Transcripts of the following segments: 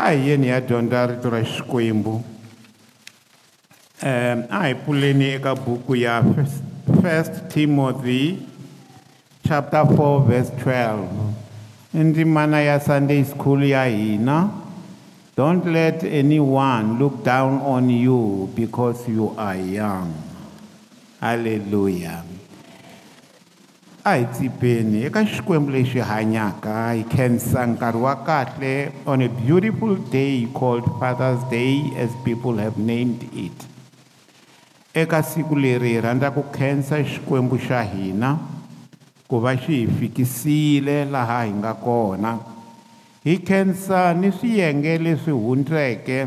a hi yeni hi ya dyondza rito ra xikwembu um a hi pfuleni eka buku ya first, timothy chapter 4 verse 12 i ndzimana ya sunday school ya hina don't let anyone look down on you because you are young halleluya a hi tsipeni eka xikwembu lexi hanyaka hi khensa nkarhi wa kahle on a beautiful day called father's day as people have named it eka siku leri hi rhandza ku khensa xikwembu xa hina ku va xi hi fikisile laha hi nga kona hi khensa ni swiyenge leswi hundzeke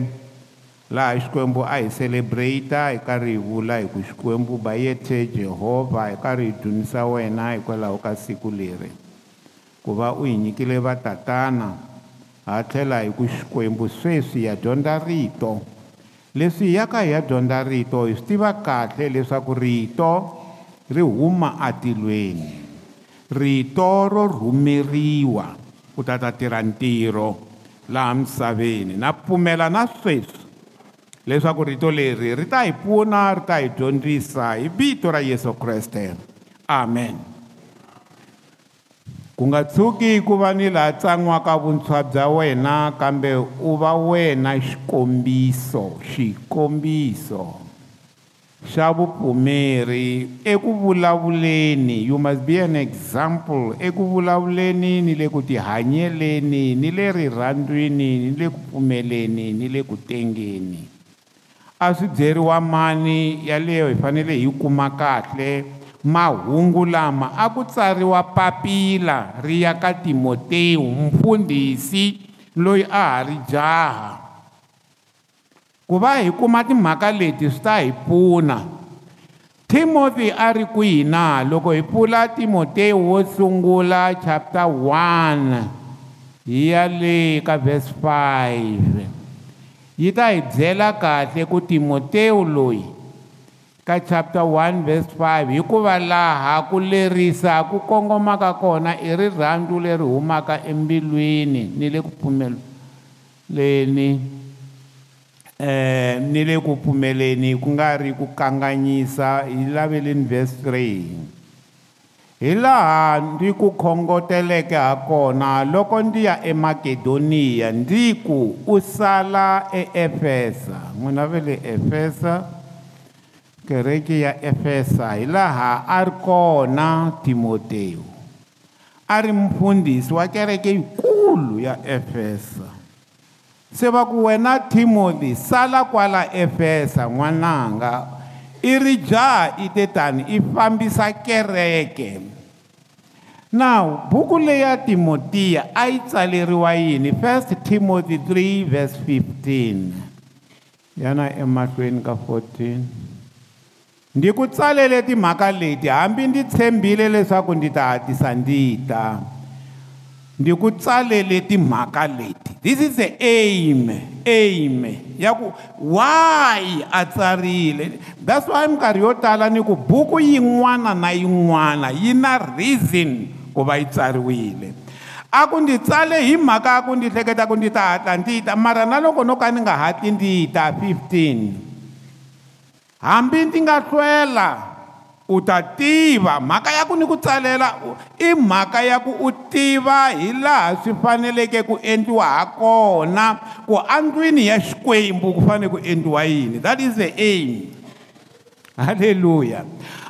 laha xikwembu a hi celebrata hi karhi hi vula hi ku xikwembu bayete jehovha hi karhi hi dyunisa wena hikwalaho ka siku leri ku va u hi nyikile vatatana ha tlhela hi ku xikwembu sweswi ya dyondza rito leswi hi yaka hi ya dyondza rito hi swi tiva kahle leswaku rito ri huma atilweni rito ro rhumeriwa ku ta ta tirha ntirho laha misaveni na pfumela na sweswi leswaku rito leri ri ta hi pfuna ri ta hi dyondzisa hi vito ra Yesu Kreste amen ku nga tshuki ku va ni laha tsan'waka vuntshwa bya wena kambe u va wena xikombiso xikombiso xa vupfumeri eku vulavuleni you must be an example eku vulavuleni ni le ku tihanyeleni ni le rirhandzwini ni le ku pfumeleni ni le ku tengeni a swi byeriwa mani yaleyo hi fanele hi kuma kahle mahungu lama a ku tsariwa papila ri ya ka timoteyo mfundhisi loyi a ha ri jaha ku va hi kuma timhaka leti swi ta hi pfuna timothy a ri kwihi na loko hi pfula timoteyo wo sungula chapter 1 hi ya le ka verse 5 yi ta hi byela kahle ku timoteyo loyi ka chapter 1 verse 5 hikuva laha ku lerisa ku kongomaka kona i rirhandzu leri humaka embilwini ni le ku pfumeleni um ni le ku pfumeleni ku nga ri ku kanganyisa hi laveleni verse 3 hilaha ndzi ku khongoteleke hakona loko ndzi ya emakedoniya ndi ku u sala eefesa n'wina ve le efesa kereke ya efesa hilaha a ri kona timotewu a ri mfundhisi wa kereke yikulu ya efesa se va ku wena timothy sala kwala efesa n'wananga i ri jaha i tetani i fambisa kereke now buku leya timotiya a yi tsaleriwa yini 1 timothy 3 vs 15 yana emahlweni ka 14 ndi ku tsalele timhaka leti hambi ndzi tshembile leswaku ndzi ta hatisa ndzi ta ndi ku tsalele timhaka leti this is the aim aim ya ku why a tsarile that's why minkarhi yo tala ni ku buku yin'wana na yin'wana yi na reason ku va yi tsariwile a ku ndzi tsale hi mhaka ya ku ndzi hleketa ku ndzi ta hatla ndzi ta mara na loko no ka ni nga hatli ndzi ta 15 hambi ndzi nga hlwela u ta tiva mhaka ya ku ni ku tsalela i mhaka ya ku u tiva hi laha swi faneleke ku endliwa ha kona ku andlwini ya xikwembu ku fanele ku endliwa yini that is the aim halleluya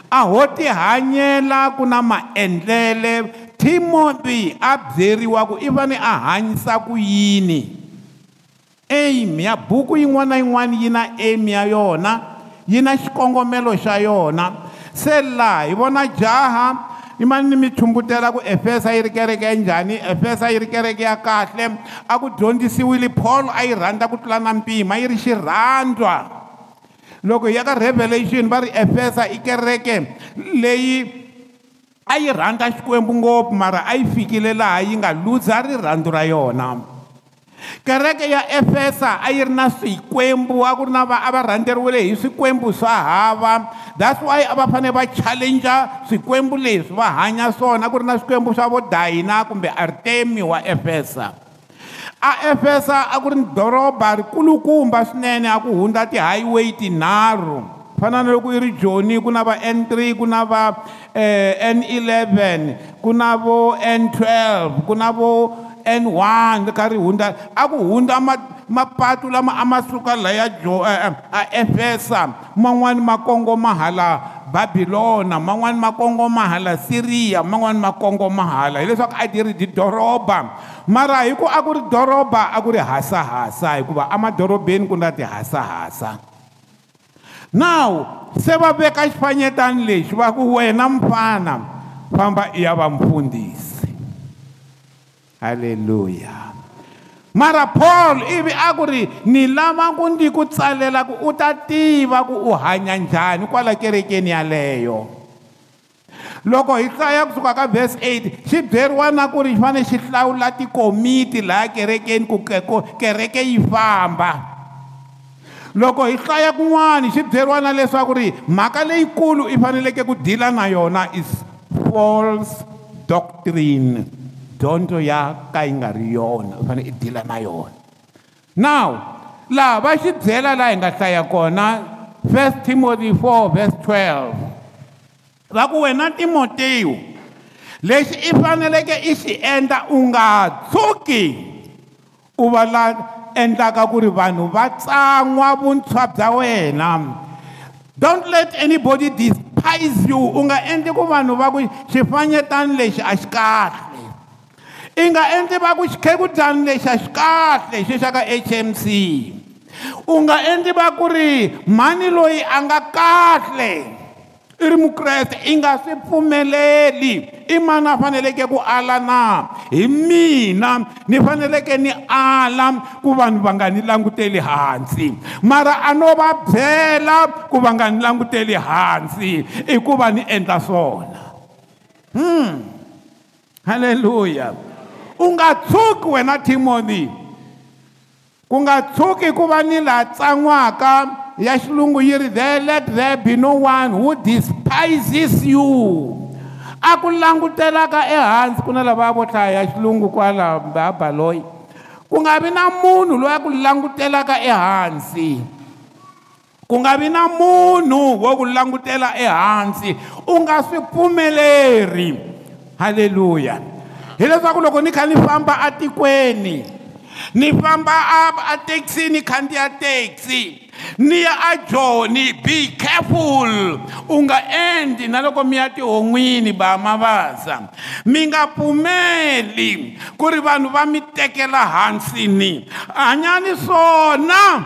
aho tihanyela ku na maendlele timoti a byeriwaku i fane a hanyisa ku yini aim ya buku yin'wana na yin'wana yi na aim ya yona yi na xikongomelo xa yona se laha hi vona jaha i mani ni mi tshumbutela ku efesa yi ri kereke ya njhani efesa yi ri kereke ya kahle a ku dyondzisiwile paul a yi rhandza ku tlula na mpima yi ri xirhandzwa loko ya ka revelation va ri efesa i kereke leyi a yi rhandza xikwembu ngopfu mara a yi fikile laha yi nga luza rirhandzu ra yona kereke ya efesa a yi ri na swikwembu a ku ri na va a va rhandzeriwile hi swikwembu swa hava that's why a va fanele va challenger swikwembu leswi va hanya swona a ku ri na swikwembu swa vo dayina kumbe artemi wa efesa a efesa a ku ri doroba rikulukumba swinene a ku hundza ti-highway tinharhu fana na loko i ri joni ku na va n3 ku na va eh, n11 ku na vo n12 ku na vo n1 ka ri hundza a ku hundza mapatu lama a ma suka laya jo eh, eh, a efesa man'wani ma kongomahala babilona man'wani ma kongomahala siriya man'wani ma kongomahala hileswaku a ti ri didoroba mara hi ku a ku ri doroba a ku ri hasahasa hikuva amadorobeni ku na tihasahasa now se va veka xifanyetani lexi va ku wena mfana famba i ya va mfundhisi halleluya mara paul ivi a ku ri ni lava ku ndi ku tsalela ku u ta tiva ku u hanya njhani kwala kerekeni yaleyo loko hi hlaya kusuka ka verse 8 xi byeriwa na ku ri xi fanele xi hlawula tikomiti laya kerekeni ku kereke yi famba loko hi hlaya kun'wana xi byeriwa na leswaku ri mhaka leyikulu i faneleke ku dila na yona is false doctrine dyondzo ya ka yi nga ri yona u fanele i deal-a na yona now laha va xi byela laha hi nga hlaya kona first timothy 4 vers 12 va ku wena timoteyo lexi i faneleke i xi endla u nga tshuki u va la endlaka ku ri vanhu va tsan'wa vuntshwa bya wena don't let anybody despise you u nga endli ku vanhu va ku xifanyetani lexi a xi kahle i nga endli va ku xikhegubyani lexa xi kahle xi xa ka hmc u nga endli va ku ri mhani loyi a nga kahle i ri mukreste i nga swi pfumeleli i mani a faneleke ku ala na hi mina ni faneleke ni ala ku vanhu va nga ni languteli hansi mara a no va byela ku va nga ni languteli hansi i ku va ni endla swona hmm halleluya ungatshuki wena timoni kungatshuki kuva ni la tsan'waka ya xilungu yi ri there let there be no one who despises you a ku langutelaka ehansi ku na lava vo hlaya ya xilungu kwala babaloyi ku nga vi na munhu loyi a ku langutelaka ehansi ku nga vi na munhu wo ku langutela ehansi u nga swi pfumeleri halleluya hileswaku loko ni kha ni famba atikweni ni famba a taxi ni kha ndi ya taxi ni ya ajoni be careful u nga endli na loko mi ya tihon'wini ba mavasa mi nga pfumeli ku ri vanhu va mi tekela hansini hanyani swona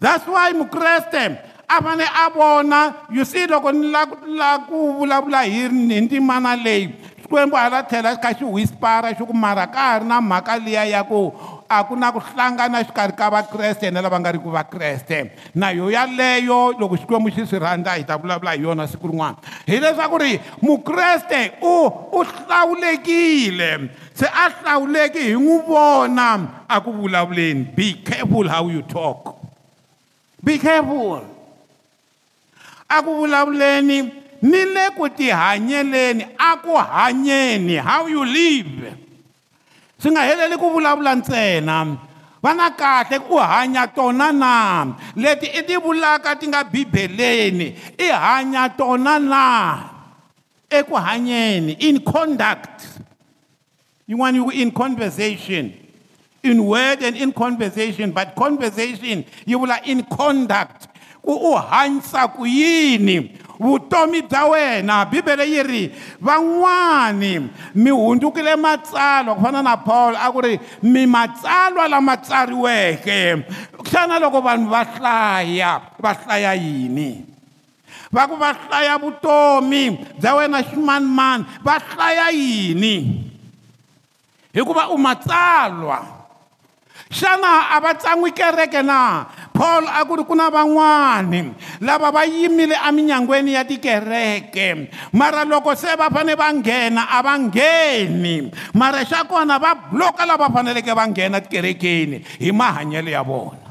That's why mukreste a fane a vona you see loko ni lala ku vulavula hi ndzimana leyi xikwembu hala tlhela xi kha xi whispera xi ku mara ka ha ri na mhaka liya ya ku a ku na ku hlangana xikarhi ka vakreste na lava nga ri ku vakreste na yo yaleyo loko xikwembu xi swi rhandza hi ta vulavula hi yona siku rin'wana hileswaku ri mukreste u u hlawulekile se a hlawuleki hi n'wi vona a ku vulavuleni be careful how you talk be careful a ku vulavuleni ni le ku tihanyeleni a ku hanyeni how you live swi nga heleli ku vulavula ntsena va na kahle u hanya tona na leti i ti vulaka ti nga bibeleni i hanya tona na eku hanyeni in conduct yin'wana yi ku in conversation in word and in conversation but conversation yi vula in conduct ku u hanyisa ku yini vutomi bya wena bibele yi ri van'wani mi hundzukile matsalwa ku fana na paulo a ku ri mi matsalwa lama tsariweke xana loko vanhu va hlaya va hlaya yini va ku va hlaya vutomi bya wena ximanimani va hlaya yini hikuva u matsalwa xana a va tsan'wi kereke na paul a ku ri ku na van'wani lava va yimile eminyangweni ya tikereke mara loko se va fanele va nghena a va ngheni mara xa kona va bloka lava faneleke va nghena tikerekeni hi mahanyelo ya vona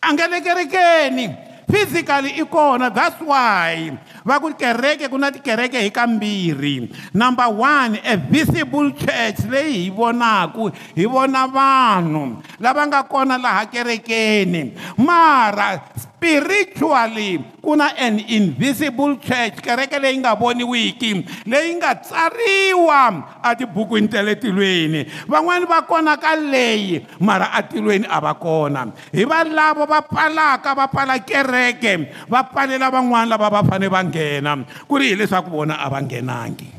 a nge le kerekeni physically i kona that's why va ku kereke ku na tikereke hi kambirhi number one a visible church leyi hi vonaku hi vona vanhu lava nga kona laha kerekeni mara spiritually kuna an invisible church kereke leyi nga voniwiki leyi nga tsariwa atibukwini ta le tilweni van'wani va kona ka leyi mara atilweni a va kona hi valavo va pfalaka va pfala kereke va pfalela van'wana lava va fane va nghena ku ri hileswaku vona a va nghenangi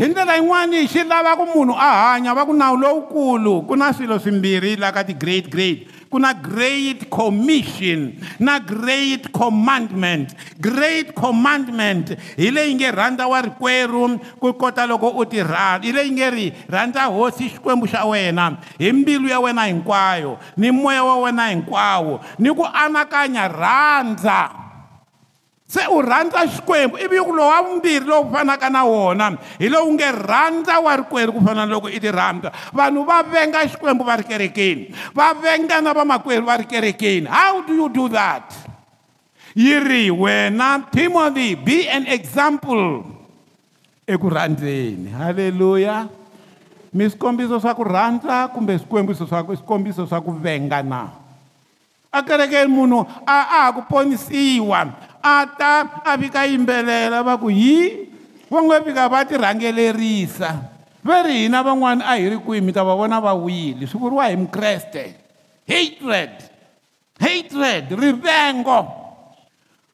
hi ndlela yin'wani xi lava ku munhu a hanya va ku nawu lowukulu ku na swilo swimbirhi la ka ti-great great kuna great commission na great commandment great commandment hi leyi nge rhandza wa rikwerhu ku kota loko u ti rhandza hi leyi nge ri rhandza hosi xikwembu xa wena hi mbilu ya wena hinkwayo ni moya wa wena hinkwawo ni ku anakanya rhandza se u rhandza xikwembu ivi ku lowa vumbirhi lowu fanaka na wona hi lowu nge rhandza wa rikwerhu ku fana loko i ti rhandza vanhu va venga xikwembu va ri kerekeni va venga na vamakwerhu va ri kerekeni how do you do that yi ri wena timothy be an example eku rhandzeni halleluya mi swikombiso swa ku rhandza kumbe swikwembuso swa swikombiso swa ku venga na a kerekeni munhu a a ha ku ponisiwa ata avika yimbelela va ku hi van'we vika va tirhangelerisa ve ri hina van'wana a hi ri kwihi mi ta va vona va wile swi vuriwa hi mukreste hatred hatred rivengo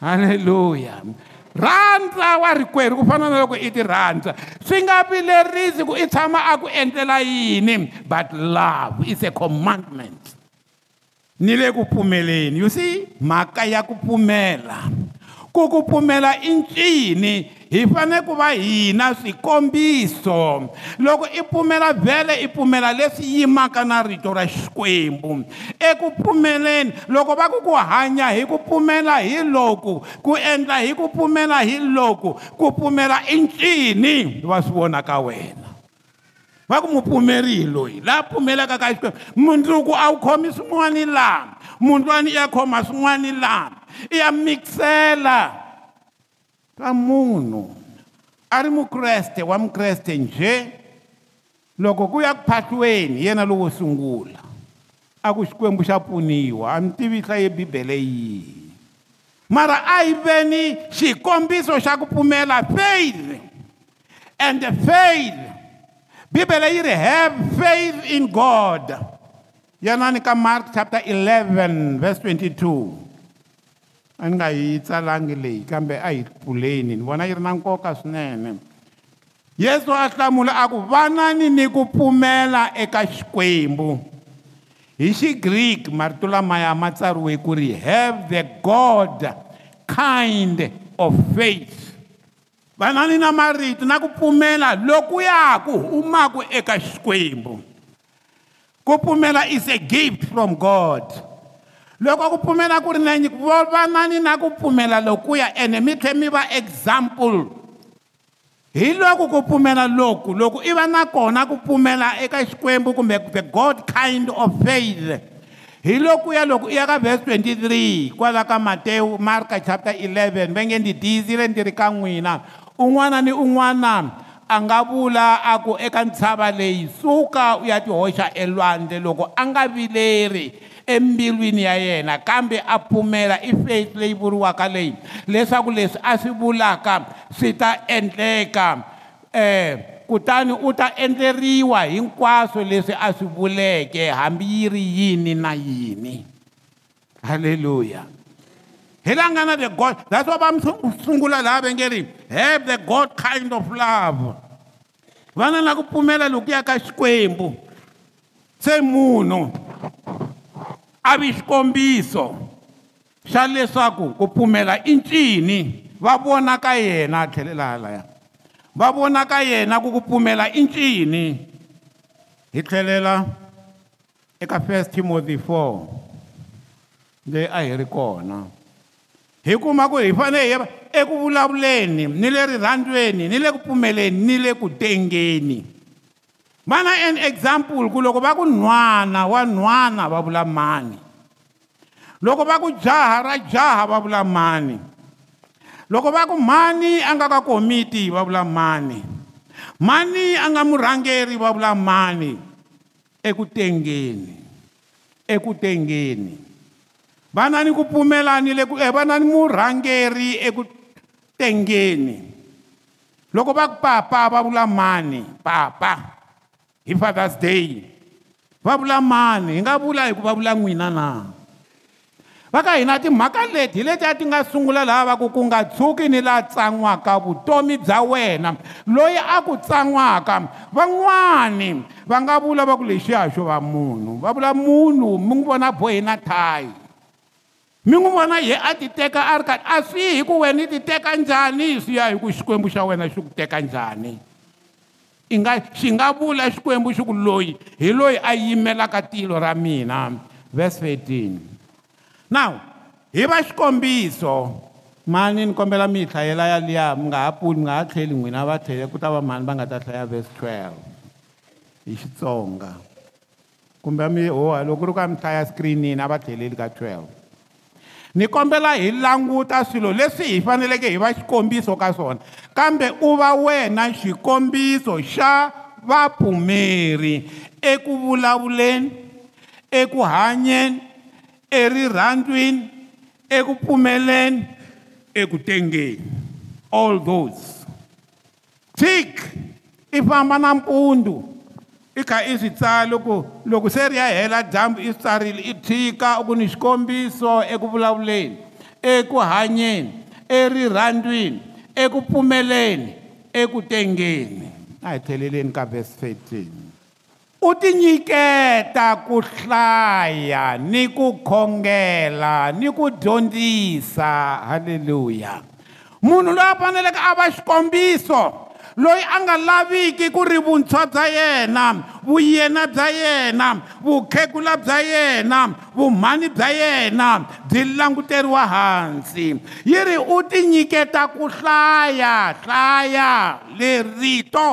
halleluya rhandza wa rikwerhu ku fana na loko i ti rhandza swi nga vilerisi ku i tshama a ku endlela yini but love is a commandment ni le ku pfumeleni you see mhaka ya ku pfumela ku ku pfumela i ncini hi fanele ku va hina swikombiso loko i pfumela vhele i pfumela leswi yimaka na rito ra xikwembu eku pfumeleni loko va ku ku hanya hi ku pfumela hi loku ku endla hi ku pfumela hi loku ku pfumela i ncini va swi vona ka wena va ku mupfumeri hi loyi laha pfumelaka ka xikwembu mundzuku a wu khomi swin'wani lama mundlwani i ya khoma swin'wani lama i ya mikisela ka munhu a ri mukreste wa mukreste njhe loko ku ya ku phahliweni yena lowo sungula a ku xikwembu xa pfuniwa a mi tivisa ye bibele yihi mara a yi veni xikombiso xa ku pfumela faith and faith bibele yi ri have faith in god yanani ka mark chapter 11 verse 22 a ni nga yi tsalangi leyi kambe a hi pfuleni ni vona yi ri na nkoka swinene yesu a hlamula a ku vanani ni ku pfumela eka xikwembu hi xigreek marito lamaya ma tsariwe ku ri have the god kind of faith vanani na marito na ku pfumela lokuya ku humaku eka xikwembu ku pfumela is a gift from god loko ku pfumela ku ri na nyiko vanani na ku pfumela lokuya ene mi tlhe mi va example hi loko ku pfumela loku loko i va na kona ku pfumela eka xikwembu kumbe the god kind of faith hi lokuya loko i ya ka verse 23 kwala ka matewu marka chapter 11 va nge ndi diyizile ndi ri ka n'wina un'wana ni un'wana a nga vula a ku eka ntshava leyi suka u ya ti hoxa elwandle loko a nga vileri embilwini ya yena kambe a pfumela i faith leyi vuriwaka leyi leswaku leswi a swi vulaka swi ta endleka um kutani u ta endleriwa hinkwaswo leswi a swi vuleke hambi yi ri yini na yini halleluya hi langana the god that's why va mi sungula laha va nge ri have the god kind of love va na na ku pfumela lokuya ka xikwembu se munhu a vi xikombiso xa leswaku ku pfumela i ncini va vona ka yena a tlhelela halaya va vona ka yena ku ku pfumela i ncini hi tlhelela eka 1 timothy 4 leyi a hi ri kona hi kuma ku hi fanele hi va eku vulavuleni ni le rirhandzweni ni le ku pfumeleni ni le ku tengeni mana an example ku loko va ku nhwana wa nhwana va vula mani loko va ku jaha ra jaha va vula mani loko va ku mhani a nga ka komiti va vula mani mhani a nga murhangeri va vula mani eku tengeni eku tengeni va na ni ku pfumelanile ku va eh, na ni murhangeri eku tengeni loko va ku papa va vula mani papa hi fathers day va vula mani hi nga vula hi ku va vula n'wina na va ka hina timhaka leti hi letiya ti nga sungula laha va ku ku nga tshuki ni laha tsan'waka vutomi bya wena loyi a ku tsan'waka van'wani va nga vula va ku lexiya xo va munhu va vula munhu mi n'wi vona bohe na thayi mi n'wi vona yhe a ti teka a ri kahle a swi hi ku wena i ti teka njhani swi ya hi ku xikwembu xa wena xi ku teka njhani i nga xi nga vula xikwembu xi ku loyi hi loyi a yimelaka tilo ra mina verse 13 now hi va xikombiso mani ni kombela mi hi hlayela ya liya mi nga ha pfuni mi nga ha tlheli n'wina va tlhele ku ta va mani va nga ta hlaya verse 12 hi xitsonga kumbe mi hoha loko ku ri ka mi hlaya screenini a va tlheleli ka 12 ni kombela hi languta swilo leswi hi faneleke hi va xikombiso ka swona kambe u va wena xikombiso xa vapfumeri eku vulavuleni eku hanyeni erirhandzwini eku pfumeleni eku tengeni all those tick i famba nampundzu i kha i swi tsala loko loko se ri ya hela dyambu i swi tsarile i thika ku ni xikombiso eku vulavuleni eku hanyeni erirhandzwini eku pfumeleni eku tengeni a hi tlheleleni ka verse 13 u tinyiketa ku hlaya ni ku khongela ni ku dyondzisa halleluya munhu loyi a faneleke a va xikombiso loyi a nga laviki ku ri vuntshwa bya yena vuyena bya yena vukhegula bya yena vumhani bya yena byi languteriwa hansi yi ri u tinyiketa ku hlaya hlaya leri rito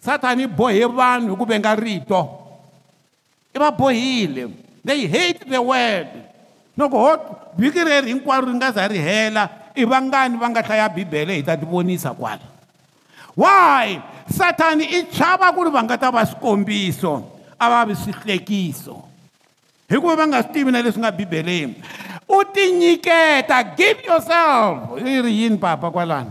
satani bohe vanhu hi ku venga rito i va bohile they hate the word loko ho vhiki reri hinkwaro ri nga za ri hela i vangani va nga hlaya bibele hi ta ti vonisa kwala why satani i chava ku ri va nga ta va swikombiso a va vi swihlekiso hikuva va nga swi tivi na leswi nga bibeleni u tinyiketa give yourself i ri yini papa kwalani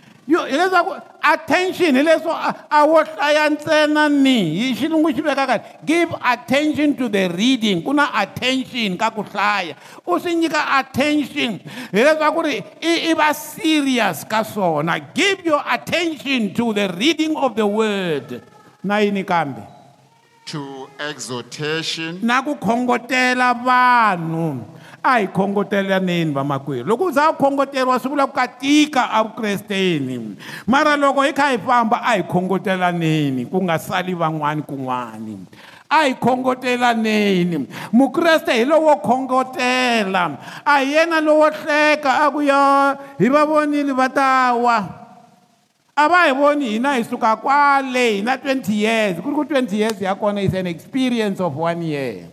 You, attention hi leswo a wo hlaya ntsena ni hi xilungu xi veka kahle give attention to the reading ku na attention ka ku hlaya u swi nyika attention hileswaku ri i i va serious ka swona give your attention to the reading of the word na yini kambe to exhortation na ku khongotela vanhu a hi khongotelaneni vamakwerhu loko u za a khongoteriwa swi vula ku ka tika avukresteni mara loko hi kha hi famba a hi khongotelaneni ku nga sali van'wani kun'wani a hi khongotelaneni mukreste hi lowo khongotela a hi yena lowo hleka a ku ya hi va vonile va ta wa a va hi voni hina hi suka kwale hi na 20 years ku ri ku 20 years ya kona is an experience of one year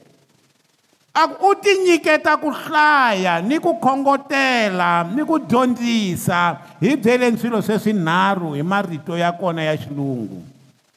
u ti nyiketa ku hlaya ni ku khongotela ni ku dyondzisa hi byeleni swilo sweswinharhu hi marito ya kona ya xilungu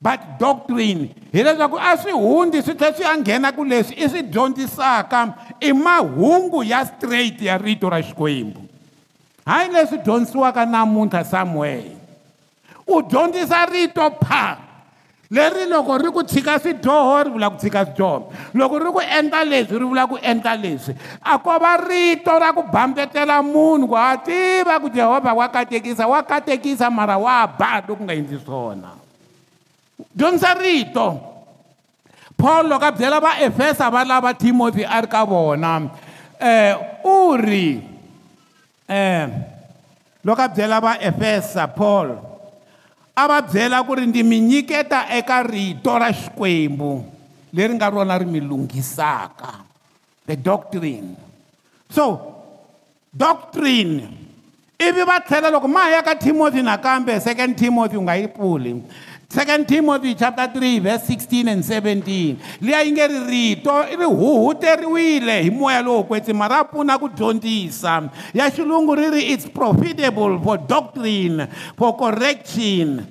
but doctrine hileswaku a swi hundzi swi tlhela swi ya nghena ku leswi i swi dyondzisaka i mahungu ya straight ya rito ra xikwembu hayi leswi dyondzisiwaka namuntlha samuwele u dyondzisa rito pa leri loko ri ku tshika swidyoho ri vula ku tshika swidyoho loko ri ku endla leswi ri vula ku endla leswi a ko va rito ra ku bambetela munhu ku ha tiva ku jehovha wa katekisa wa katekisa mara wa ba loku nga endli swona dyondzisa rito paul loko a byela vaefesa va lava timothy a ri ka vona um eh, u ri um eh, loko a byela vaefesa paul a va byela ku ri ndzi mi nyiketa eka rito ra xikwembu leri nga rona ri mi lunghisaka the doctrine so doctrine ivi va tlhela loko ma ya ka timothy nakambe second timothy u nga yi pfuli 2nd timothy chapter 3 verse 16 and 17 liya yi nge ri rito ri huhuteriwile hi moya lowo kwetsi mara pfuna ku dyondzisa ya xilungu ri ri it's profitable for doctrine for correction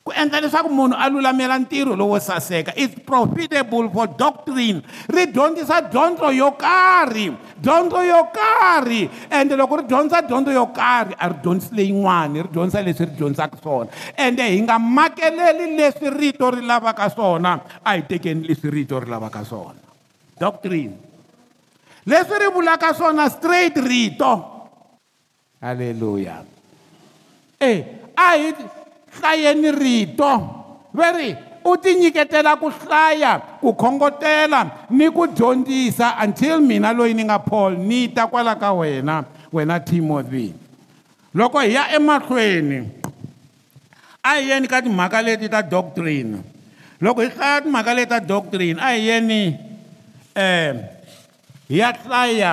ku endla leswaku munhu a lulamela ntirho lowo saseka its profitable for doctrine ri dyondzisa dyondzo yo karhi dyondzo yo karhi ende loko ri dyondzisa dyondzo yo karhi a ri dyondzisi leyin'wani ri dyondzisa leswi ri dyondzisaka swona ende hi nga makeleli leswi rito ri lavaka swona a hi tekeni leswi rito ri lavaka swona doctrine leswi ri vulaka swona straight rito halleluya e eh, a hi hlayeni rito ve ri u tinyiketela ku hlaya ku khongotela ni ku dyondzisa until mina loyi ni nga paul ni ta kwala ka wena wena timothy loko hi ya emahlweni a hi yeni ka timhaka leti ta doctrine loko hi hlaya timhaka leti ta doctrine a hi yeni um eh, hi ya hlaya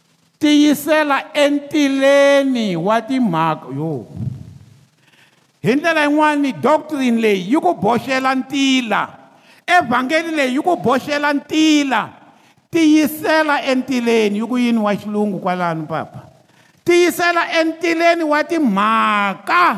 tiyisela entileni wa timhaka yo hi ndlela yin'wani doctrine leyi yi ku boxela ntila evhangeli leyi yi ku boxela ntila tiyisela entileni yi ku yini wa xilungu kwalano papa tiyisela entileni wa timhaka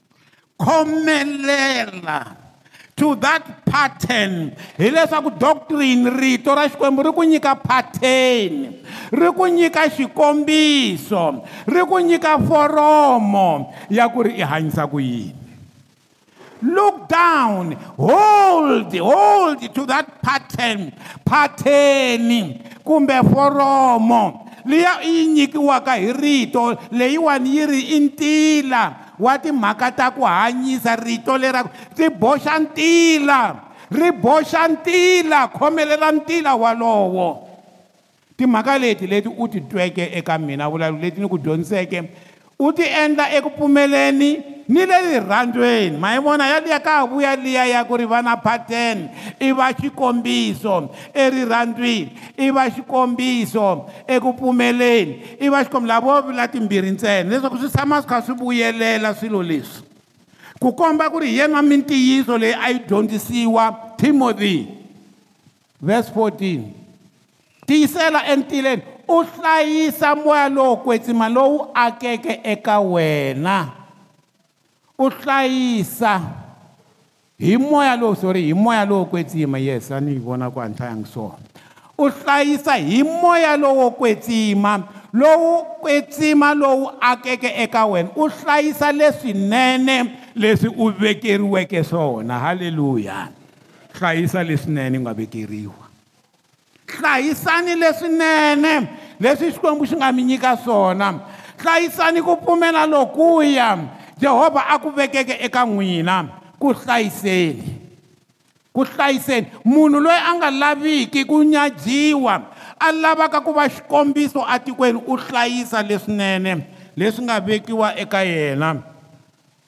khomelela to that pattern hileswaku doctrine rito ra xikwembu ri ku nyika pattern ri ku nyika xikombiso ri ku nyika foromo ya ku ri i hanyisa ku yini Look down, hold, hold to that pattern, pattern, kumbe foromo, liya inyiki waka hirito, leiwan yiri intila, wa timhaka ta ku hanyisa rito lera ri boxa ntila ri boxa ntila khomele ra ntila walowo timhaka leti leti u ti tweke eka mina vulavulo leti ni ku dyondziseke u ti endla ekupfumeleni ni le rirhandzweni mayivona yaliya ka ha vuya liya ya ku ri vana pateni i va xikombiso erirhandzwini i va xikombiso eku pfumeleni i va xikombiso lavo vula timbirhi ntsena leswaku swi tshama swi kha swi vuyelela swilo leswi ku komba ku ri hi yena mintiyiso leyi a yi dyondzisiwa timothy verse 14 tiyisela entileni u hlayisa moya lowo kwetsima lowu akeke eka wena u hlayisa hi moya lowu sorry hi moya lowo kwetsima yes a ni yi vona ku hantlha yangi swona u hlayisa hi moya lowo kwetsima lowu kwetsima lowu akeke eka wena u hlayisa leswinene leswi u vekeriweke swona halleluya hlayisa leswinene u nga vekeriwa hlayisani leswinene leswi xikwembu xi nga mi nyika swona hlayisani ku pfumela lokuya Jehovha a ku vekeke eka n'wina ku hlayiseni ku hlayiseni munhu loyi a nga laviki ku nyajiwa a lavaka ku va xikombiso atikweni u hlayisa leswinene leswi nga vekiwa eka yena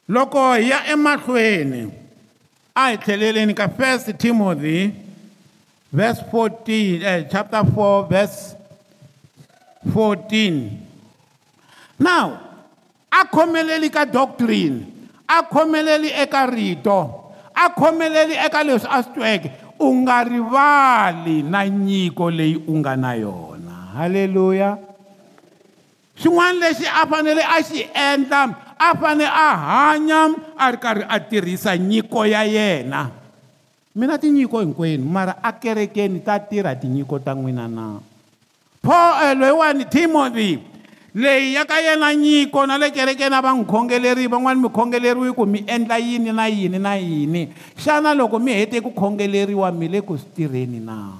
loko hi ya emahlweni a hi tlheleleni ka 1 timothy verse 14 eh, chapter 4 verse 14 now a khomeleli ka doctrine a khomeleli eka rito a khomeleli eka leswi a swi tweke u nga rivali na nyiko leyi u nga na yona halleluya xin'wana lexi a fanele a xi endla a fanele a hanya a ri karhi a tirhisa nyiko ya yena mina tinyiko hinkwenu mara akerekeni ta tirha tinyiko ta n'wina na paul eh, loyiwani timothy leyi ya ka yena nyiko na le kerekeni a va n'wi khongeleri van'wani mi khongeleriwi ku mi endla yini na yini na yini xana loko mi hete ku khongeleriwa mi le ku swi tirheni na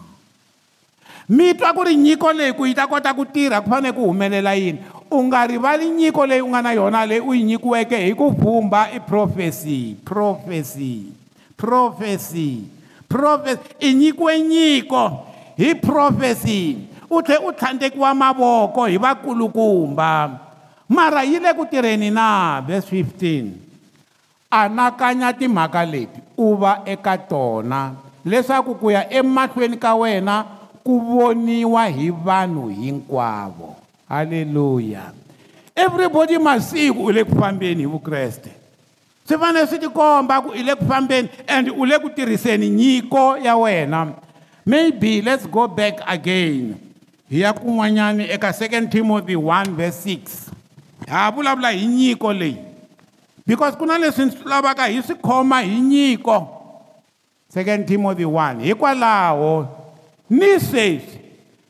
mi twa ku ri nyiko leyi ku yi ta kota ku tirha ku fanele ku humelela yini u nga rivali nyiko leyi u nga na yona leyi u yi nyikiweke hi ku vhumba i prophecy prophecy prophecy prophecy i nyikiwe nyiko hi prophecy u tlhe u tlhandlekiwa mavoko hi vakulukumba mara yi le ku tirheni na verse 15 anakanya timhaka leti u va eka tona leswaku ku ya emahlweni ka wena ku voniwa hi vanhu hinkwavo halleluya everybody masiku u le ku fambeni hi vukreste swi fanele swi tikomba ku i le ku fambeni and u le ku tirhiseni nyiko ya wena maybe let's go back again hi ya kun'wanyani eka second timothy 1 verse 6 ha vulavula hi nyiko leyi because ku na leswi ni swi lavaka hi swi khoma hi nyiko second timothy 1 hikwalaho ni sweswi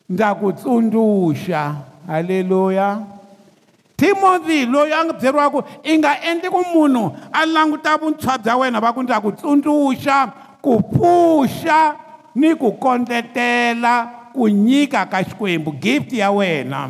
ndza ku tsundzuxa halleluya timothy loyi a nga byeriwaku i nga endli ku munhu a languta vuntshwa bya wena va ku ndza ku tsundzuxa ku pfuxa ni ku kondletela ku nyika ka xikwembu gift ya wena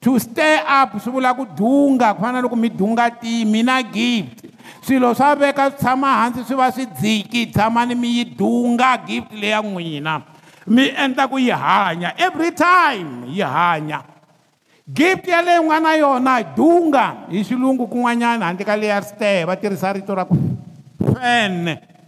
to stir up swi vula ku dhunga ku fana loko mi dhunga ti mina gift swilo swa veka swi tshama hansi swi va swi dziki tshamani mi yi dunga gift leya n'wina mi endla ku yi hanya every time yi hanya gift ya leyi nga na yona dunga hi xilungu kun'wanyana handle ka leya riteye va tirhisa rito ra ku fen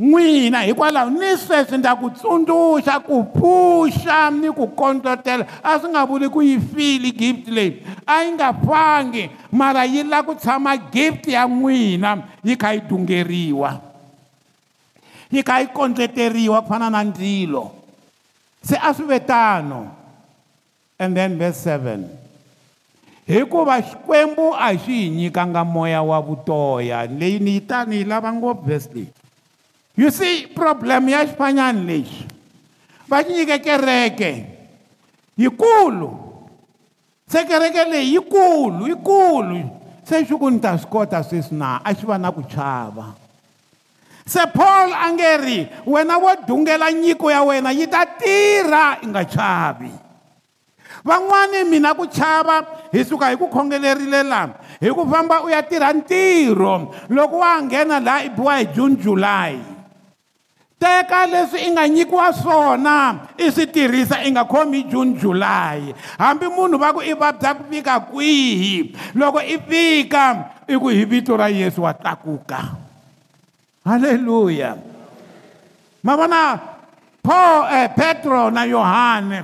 n'wina hikwalaho ni sweswi ndza ku tsundzuxa ku phuxa ni ku kondlotela a swi nga vuli ku yi fili gift leyi a yi nga fangi mara yi lava ku tshama gift ya n'wina yi kha yi dungeriwa yi kha yi kondleteriwa ku fana na ndzilo se a swi ve tano and then verse seven hikuva xikwembu a xi hi nyikanga moya wa vutoya leyi ni yi ta ni yi lava ngopfu verse leyi you see problem ya xifanyani lexi va nyike kereke yikulu se kereke leyi yikulu yikulu se xi ku ni ta swi kota sweswi na a xi va na ku chava se paul a nge ri wena wo dungela nyiko ya wena yi ta tirha i nga chavi van'wani mina ku chava hi suka hi ku khongelerile laha hi ku famba u ya tirha ntirho loko wa ha nghena laha i biwa hi june julayi teka leswi i nga nyikiwa swona i swi tirhisa i nga khomi june julayi hambi munhu va ku i vabya ku fika kwihi loko i fika i ku hi vito ra yesu wa tlakuka halleluya ma vona paul eh, petro na yohane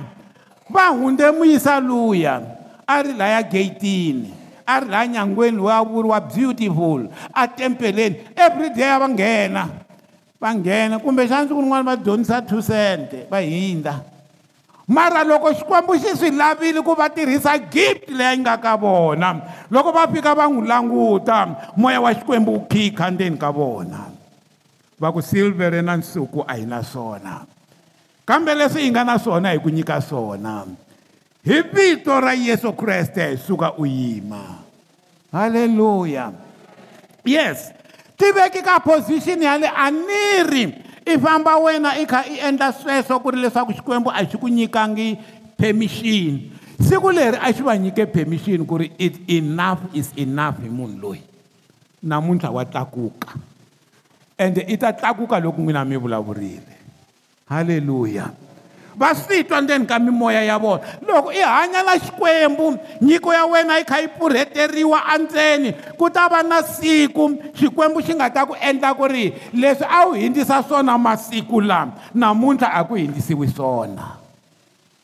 va hundze muyisa luya a ri laya geyitini a ri laya nyangweni loyi a vuriwa beautiful atempeleni everyday a va nghena va nghena kumbexana siku rin'wana va dyondzisa two sente va hindza mara loko xikwembu xi swi lavile ku va tirhisa gift leyi yi nga ka vona loko va fika va n'wi languta moya wa xikwembu wu khikha ndzeni ka vona va ku silvhere na nsuku a hi na swona kambe leswi hi nga na swona hi ku nyika swona hi vito ra yesu kreste suka u yima halleluya yes tiveki ka position yale a ni ri i famba wena i kha i endla sweswo ku ri leswaku xikwembu a xi ku nyikangi permission siku leri a xi va nyike permission ku ri it enough is enough hi munhu loyi namuntlha wa tlakuka ende i ta tlakuka loko n'wina mi vulavurile halleluya va swi twa ndzeni ka mimoya ya vona loko i hanya na xikwembu nyiko ya wena yi kha yi pfurheteriwa andzeni ku ta va na siku xikwembu xi nga ta ku endla ku ri leswi a wu hindzisa swona masiku lama namuntlha a ku hindzisiwi swona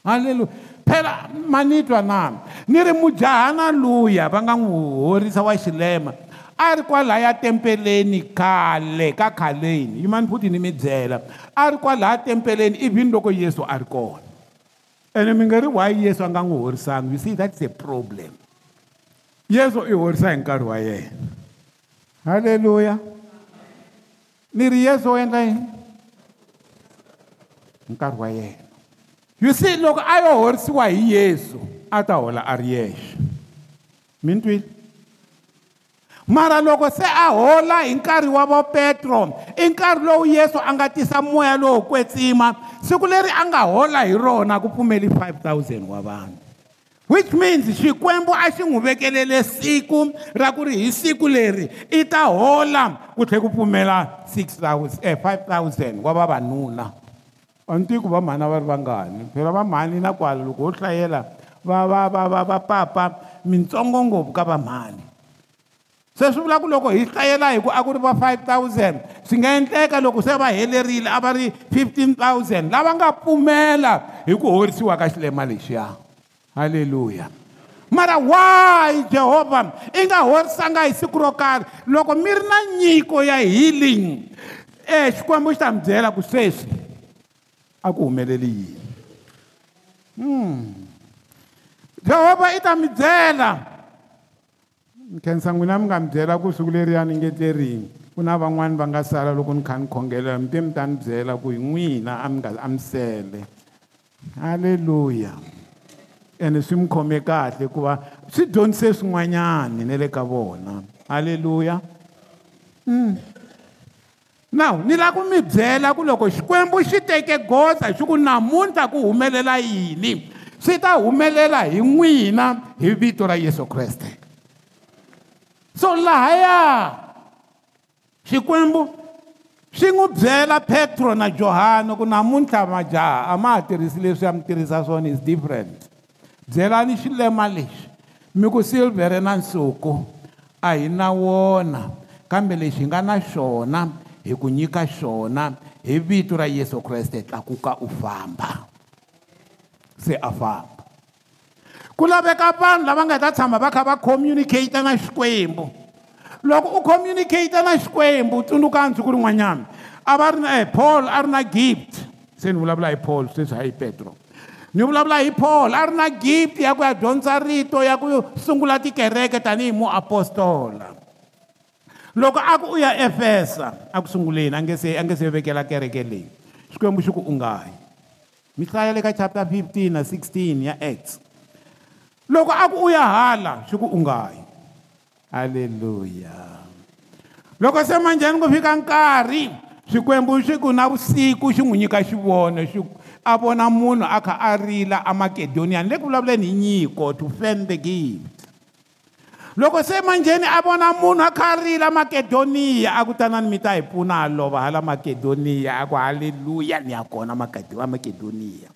halleluya phela manitwa na ni ri mujahana luya va nga n'wi horisa wa xilema a ri kwalaya tempeleni khale ka khaleni yimani futhi ni mi byela a ri kwalaya tempeleni ivini loko yesu a ri kona ene mi nga ri why yesu a nga n'wi horisanga you see that is a problem yesu i horisa hi nkarhi wa yena halleluya ni ri yesu o endla yini nkarhi wa yena you see loko a yo horisiwa hi yesu a ta hola a ri yexe mintwile mara loko se a hola hi nkarhi wa vo petro i nkarhi lowu yesu a nga tisa moya lowo kwetsima siku leri a nga hola hi rona ku pfumeli 5000 wa vanhu which means xikwembu a xi n'wi vekelele siku ra ku ri hi siku leri i ta hola ku tlhela ku pfumela 5000 eh, wa vavanuna a ni tiku vamhana va ri vangani phela vamhani na kwala loko ho hlayela va va va va va papa mitsongo ngopfu ka vamhani se swi vula ku loko hi hlayela hi ku a ku ri va 5000 swi nga endleka loko se va helerile a va ri 15000 lava nga pfumela hi ku horisiwa ka xilema lexiya halleluya mara why jehovha i nga horisanga hi siku ro karhi loko mi ri na nyiko ya healing e xikwembu xi ta mi byela ku sweswi a ku humeleli yini hmm. jehovha i ta mi byela nkhensa n'wina mi nga mi byela ku siku leriya ni nge tlerini ku na van'wani va nga sala loko ni kha ni khongelela mi te mi ta ni byela ku hi n'wina a mi nga a mi sele halleluya ene swi mi khome kahle hikuva swi dyondzise swin'wanyani na le ka vona halleluya mm. now ni lava ku mi byela ku loko xikwembu xi teke goza xi ku namuntlha ku humelela yini swi ta humelela hi n'wina hi vito ra yesu kreste so lahaya xikwembu swi n'wi byela petro na johana ku namuntlha majaha a ma ha tirhisi leswi ya mi tirhisa swona is different byelani xilema lexi mi ku silvhere na nsuku a hi na wona kambe lexi hi nga na xona hi ku nyika xona hi vito ra yesu kreste tlakuka u famba se a famba ku laveka vanhu lava nga ta tshama va kha va communicate na xikwembu loko u communicate na xikwembu u tsundzukani siku rin'wanyana a va ri na eh, paul a ri na gift se ni vulavula hi paul sweswi hayi petro ni vulavula hi paul a ri na gift ya ku ya dyondza rito ya ku sungula tikereke tanihi muapostola loko a ku u ya efesa a ku sunguleni a nge se a nge se vekela kereke leyi xikwembu xi ku u nga yi mi hlaya le ka chapter 15 na 16 ya acts loko a ku u ya hala swi ku haleluya loko se manjhani ku fika nkarhi swikwembu swi ku navusiku xi n'wi nyika xivono xi a vona munhu a kha a rila amakedoniyani le ku vulavuleni hi nyiko to fend the gift loko se manjheni a vona munhu a kha a rila makedoniya a ku tanani mi ta hi pfuna a lova hala makedoniya a ku haleluya ni ya kona makedoniya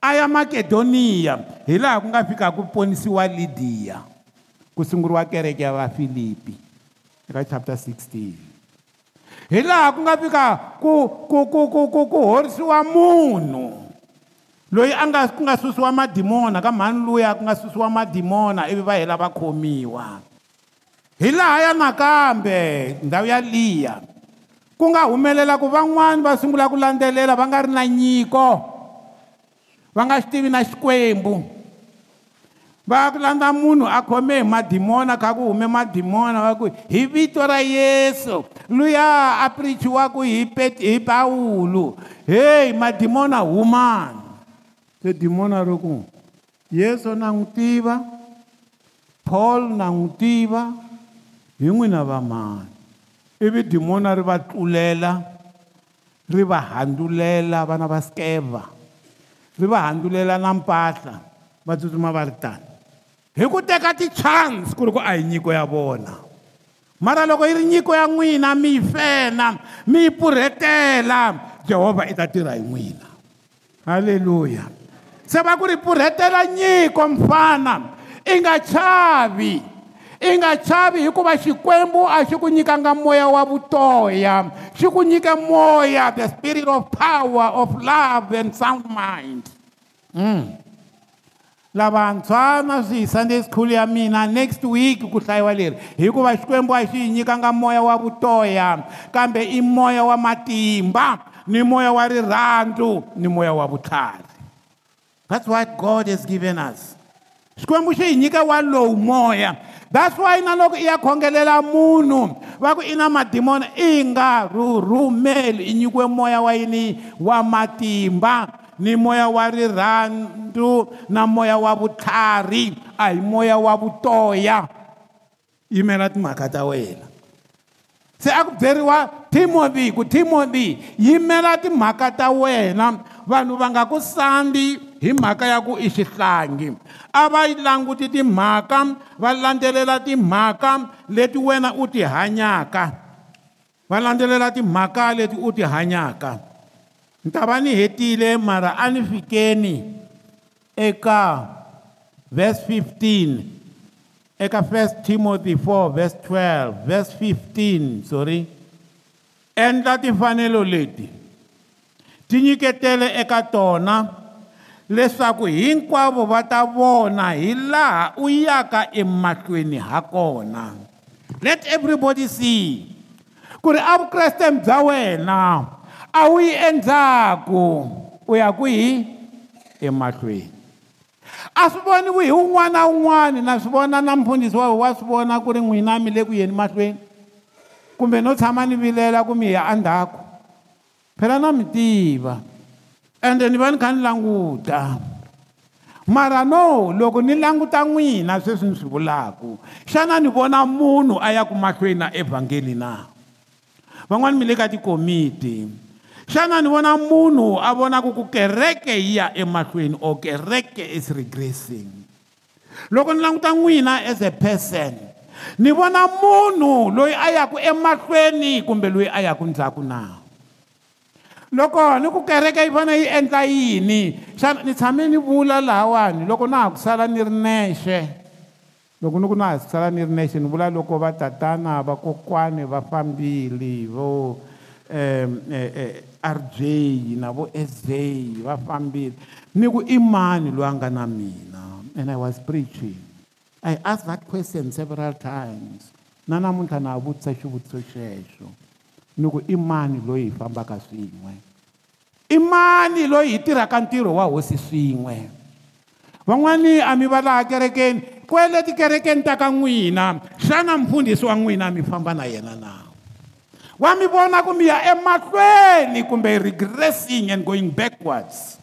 aya makedoniya hi laha ku nga fika ku ponisiwa lidiya ku sunguriwa kereke ya vafilipi eka chapter 16 hi laha ku nga fika ku ku ku ku ku ku horisiwa munhu loyi a nga ku nga susiwa madimona ka mhani luya ku nga susiwa madimona ivi va hela va khomiwa hi laha ya nakambe ndhawu ya liya ku nga humelela ku van'wani va sungula ku landzelela va nga ri na nyiko va nga swi tivi na xikwembu va ku landza munhu a khome hi madimona kha ku hume madimona va ku hi vito ra yesu luya a prichiwaku hi pet hi pawulu heyi madimona humani se dimona ri ku yesu na n'wi tiva paul na n'wi tiva hi n'wina vamani ivi dimona ri va tlulela ri va handzulela vana va skeva ri va handzulela na mpahla va tsutsuma va ri tani hi ku teka ti-chance ku ri ku a hi nyiko ya vona mara loko yi ri nyiko ya n'wina mi yi fena mi yi pfurhetela jehovha i ta tirha hi n'wina halleluya se va ku ri pfurhetela nyiko mfana i nga chavi i nga chavi hikuva xikwembu a xi ku nyikanga moya wa vutoya xi ku nyike moya the spirit of power of love and sound mind mm. lavantshwa na swi sunday school ya mina next week ku hlayiwa leri hikuva xikwembu a xi nyikanga moya wa vutoya kambe i moya wa matimba ni moya wa rirhandzu ni moya wa vutlhari that's what god has given us xikwembu xi hi nyika wa lowu moya that's why na loko i ya khongelela munhu va ku i na madimona i nga rhurhumeli i nyikiwe moya wa yini wa matimba ni moya wa rirhandu na moya wa vutlhari a hi moya wa vutoya yimela timhaka ta wena se a ku byeriwa timothy ku timothy yimela timhaka ta wena vanhu va nga ku sandi hi mhaka ya ku i xihlangi a va languti timhaka va landzelela timhaka leti wena u ti hanyaka va landzelela timhaka leti u ti hanyaka ni ta va ni hetile mara a ni fikeni eka vhes 15 eka first timothy 4 vhes 12 vhes 15 sorry endla timfanelo leti ti nyiketele eka tona leswaku hinkwavo va ta vona hi laha u yaka emahlweni ha kona let everybody see ku ri avukresteni bya wena a wu yi endlaku u ya kwihi emahlweni a swi voniwi hi wun'wana na wun'wana na swi vona na mfundhisi wa wa swi vona ku ri n'wina mi le ku yeni mahlweni kumbe no tshama ni vilela ku mi ya a ndzhaku phela na mi tiva ende ni va ni kha ni languta mara no loko ni languta n'wina sweswi ni swi vulaka xana ni vona munhu a ya ku mahlweni na evhangeli na van'wani mi le ka tikomiti xana ni vona munhu a vonaka ku kereke yi ya emahlweni or kereke is regressing loko ni languta n'wina as a person ni vona munhu loyi a yaka emahlweni kumbe loyi a yaka ndzhaku na loko ni ku kereke yi fanele yi endla yini xana ni tshame ni vula lahawani loko na ha ku sala ni ri nexe loko ni ku na ha ku sala ni ri nexe ni vula loko va tatana vakokwani va fambile vo um e, e, rj na vo sa va fambile ni ku i mani loyi a nga na mina and i was preaching i asked that question several times na namuntlha na ha vutisa xivutiso xexo ni ku i mani loyi hi fambaka swin'we i mani loyi hi tirhaka ntirho wa hosi swin'we van'wani a mi va laha kerekeni kwele tikerekeni ta ka n'wina xana mfundhisi wa n'wina mi famba na yena na wa mi vona ku mi ya emahlweni kumbe regressing and going backwards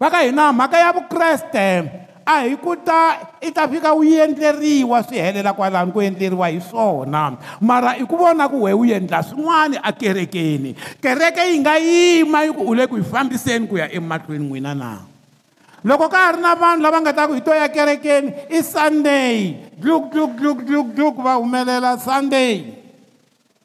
va ka hina mhaka ya vukreste a hi ku ta i ta fika wu endleriwa swi helela kwalani ku endleriwa hi swona mara i ku vona ku wehe wu endla swin'wana akerekeni kereke yi nga yima yi ku u le ku yi fambiseni ku ya emahlweni n'wina na loko ka ha ri na vanhu lava nga ta ku hi to ya kerekeni i sunday glukglukglukglukgluk va humelela sunday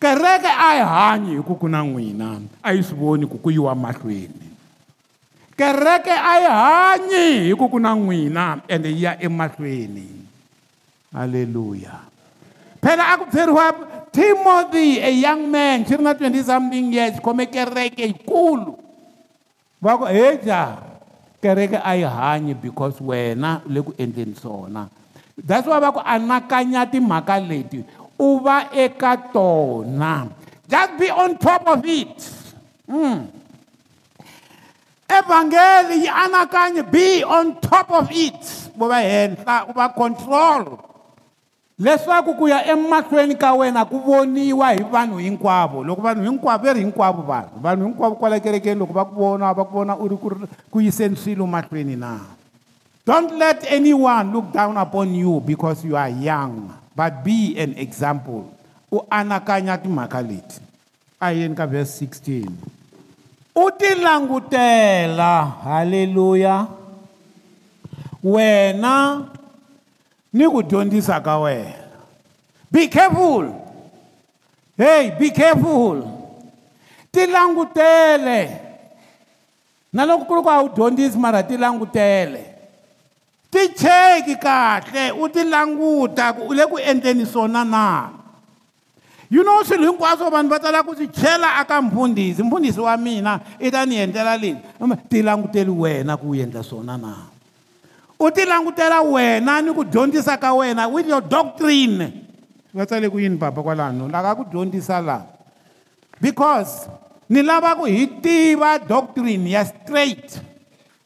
kereke a yi hanyi hi ku ku na n'wina a yi swi voni ku ku yiwa mahlweni kereke a yi hanyi hi ku ku na n'wina ende yi ya emahlweni halleluya phela a ku byeriwa timothy a young man xi ri na 20 something years khome kereke yikulu va ku heja kereke a yi hanyi because wena u le ku endleni swona that's why va ku anakanya timhaka leti u va eka tona just be on top of it mm. evhangeli yi anakanye be on top of it vo va henhla u va control leswaku ku ya emahlweni ka wena ku voniwa hi vanhu hinkwavo loko vanhu hinkwavo veri hinkwavo vanhu vanhu hinkwavo kwala kerekeni loko va ku vona va ku vona u ri ku ri ku yiseni swilo mahlweni na don't let anyone look down upon you because you are young but be an example u anakanya timhaka leti ayeni ka verse 16 u ti langutela haleluya wena ni ku dyondzisa ka wena be careful hey be careful ti langutele na loko ku ri ku a wu dyondzisi mara ti langutele ti cheki kahle u ti languta ku u le ku endleni swona na you know swilo hinkwaswo vanhu va tsala ku swi chela aka mfundhisi mfundhisi wa mina i ta ni endlela leyi ti languteli wena ku u endla swona na u ti langutela wena ni ku dyondzisa ka wena with your doctrine va tsale ku yini baba kwalano laka ku dyondzisa laha because ni lava ku hi tiva doctrine ya straight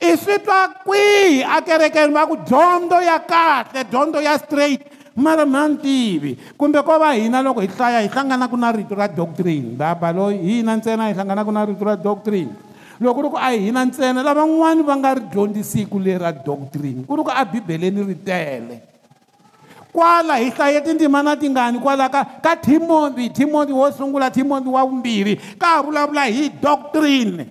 i swi twa kwihi akerekeni va ku dyondzo ya kahle dyondzo ya straight mara na ntivi kumbe ko va hina loko hi hlaya hi hlanganaka na rito ra doctrine baba loyi hina ntsena hi hlanganaka na rito ra doctrine loko ku ri ku a hina ntsena lavan'wani va nga ri dyondzisiku leri ra doctrine ku ri ku abibeleni ri tele kwala hi hlaye tindzimana tingani kwala ka ka timothy timothy wo sungula timothy wa vumbirhi ka ha vulavula hi doctrine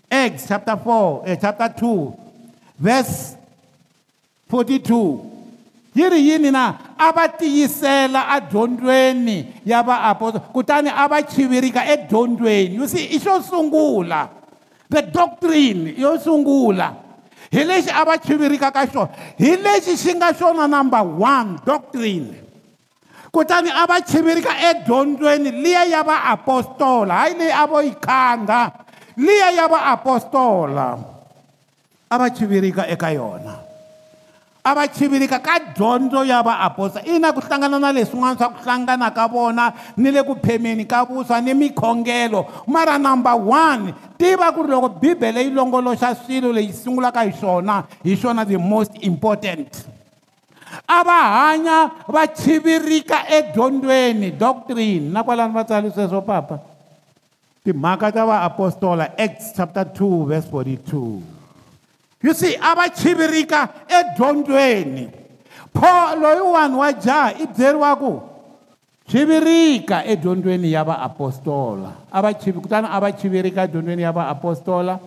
act chapter 4 uh, eh, chapter 2 verse 42 yi ri yini na a va tiyisela adyondzweni ya vaapostoli kutani a va chivirika edyondzweni you see i xo sungula the doctrine yo sungula hi lexi a va chivirika ka xona hi lexi xi nga xona number one doctrine kutani a va chivirika edyondzweni liya ya vaapostola hayi leyi a vo yi khanga liya ya vaapostola a va chivirika eka yona a va chivilika ka dyondzo ya vaapostoli ina ku hlangana na leswin'wana swa ku hlangana ka vona ni le ku phemeni ka vuswa ni mikhongelo mara number one tiva ku ri loko bibele yi longoloxa swilo leyi sungulaka hi swona hi swona the most important a va hanya va chivirika edyondzweni doctrine na kwalani va tsali sweswo papa timhaka ta vaapostola acts chapter 2 verse 42 you see a va chivirika edyondzweni paul loyiwani wa jaha i byeriwa ku chivirika edyondzweni ya vaapostola a va kutani a va chivirika edyondzweni ya vaapostola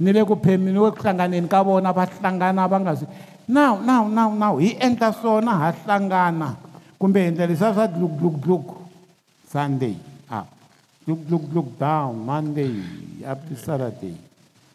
ni le ku phemini ku hlanganeni ka vona va hlangana va nga swi now now now now hi endla swona ha hlangana kumbe hi endla leswiya swa dlukdlukdluk sunday up ah, dlukdlukdluk down monday up to saturday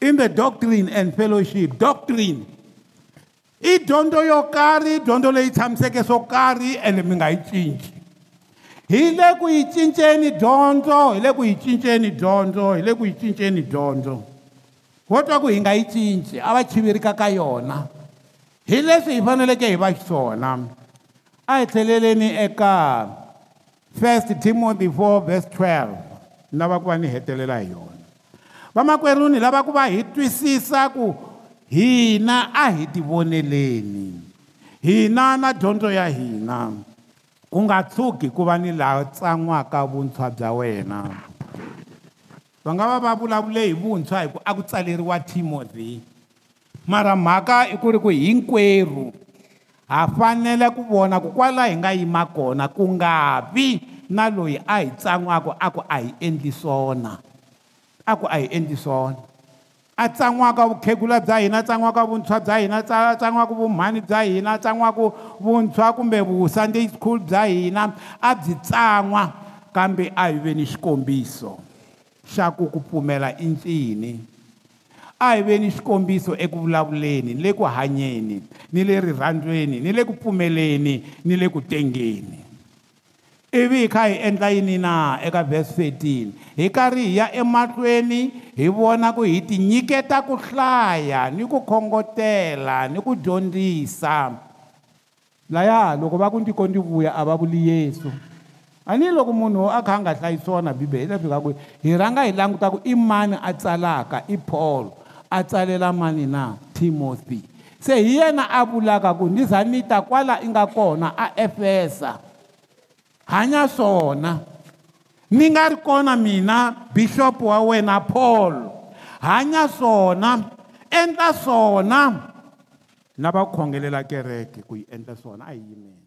in the doctrine and fellowship doctrine i dyondzo yo karhi i dyondzo leyi tshamiseke swo karhi ende mi nga yi cinci hi le ku yi cinceni dyondzo hi le ku yi cinceni dyondzo hi le ku yi cinceni dyondzo vo twa ku hi nga yi cinci a va chivirika ka yona hi leswi hi faneleke hi va xiswona a hi tlheleleni eka 1 timothy 4 verse 12 ni lava ku va ni hetelela hi yona vamakwerhu ni lava ku va hi twisisa ku hina a hi tivoneleni hina na dyondzo ya hina ku nga tshuki ku va ni laha tsan'waka vuntshwa bya wena va nga va va vulavule hi vuntshwa hi ku a ku tsaleriwa timothy mara mhaka i ku ri ku hinkwerhu ha fanele ku vona ku kwala hi nga yima kona ku nga vi na loyi a hi tsan'waka a ku a hi endli swona a ku a hi endli swona a tsan'waka vukhegula bya hina a tsan'waka vuntshwa bya hina a tsan'waka vumhani bya hina a tsan'waka vuntshwa kumbe vusunday school bya hina a byi tsan'wa kambe a hi veni xikombiso xa ku ku pfumela i ncini a hi veni xikombiso eku vulavuleni ni le ku hanyeni ni le rirhandzweni ni le ku pfumeleni ni le ku tengeni ivi hi kha hi endla yini na eka vhesi 13 hi karhi hi ya emahlweni hi vona ku hi tinyiketa ku hlaya ni ku khongotela ni ku dyondzisa laya loko va ku ndiko ndi vuya a va vuli yesu ani loko munhu a kha a nga hlayi swona bibele yi fika ku hi rhanga hi languta ku i mani a tsalaka i paul a tsalela mani na timothy se hi yena a vulaka ku ni za ni ta kwala i nga kona a efesa hanya sona ninga ri kona mina bishop wa wena paul hanya sona endla sona na va khongelela kereke ku yi endla sona a yimeni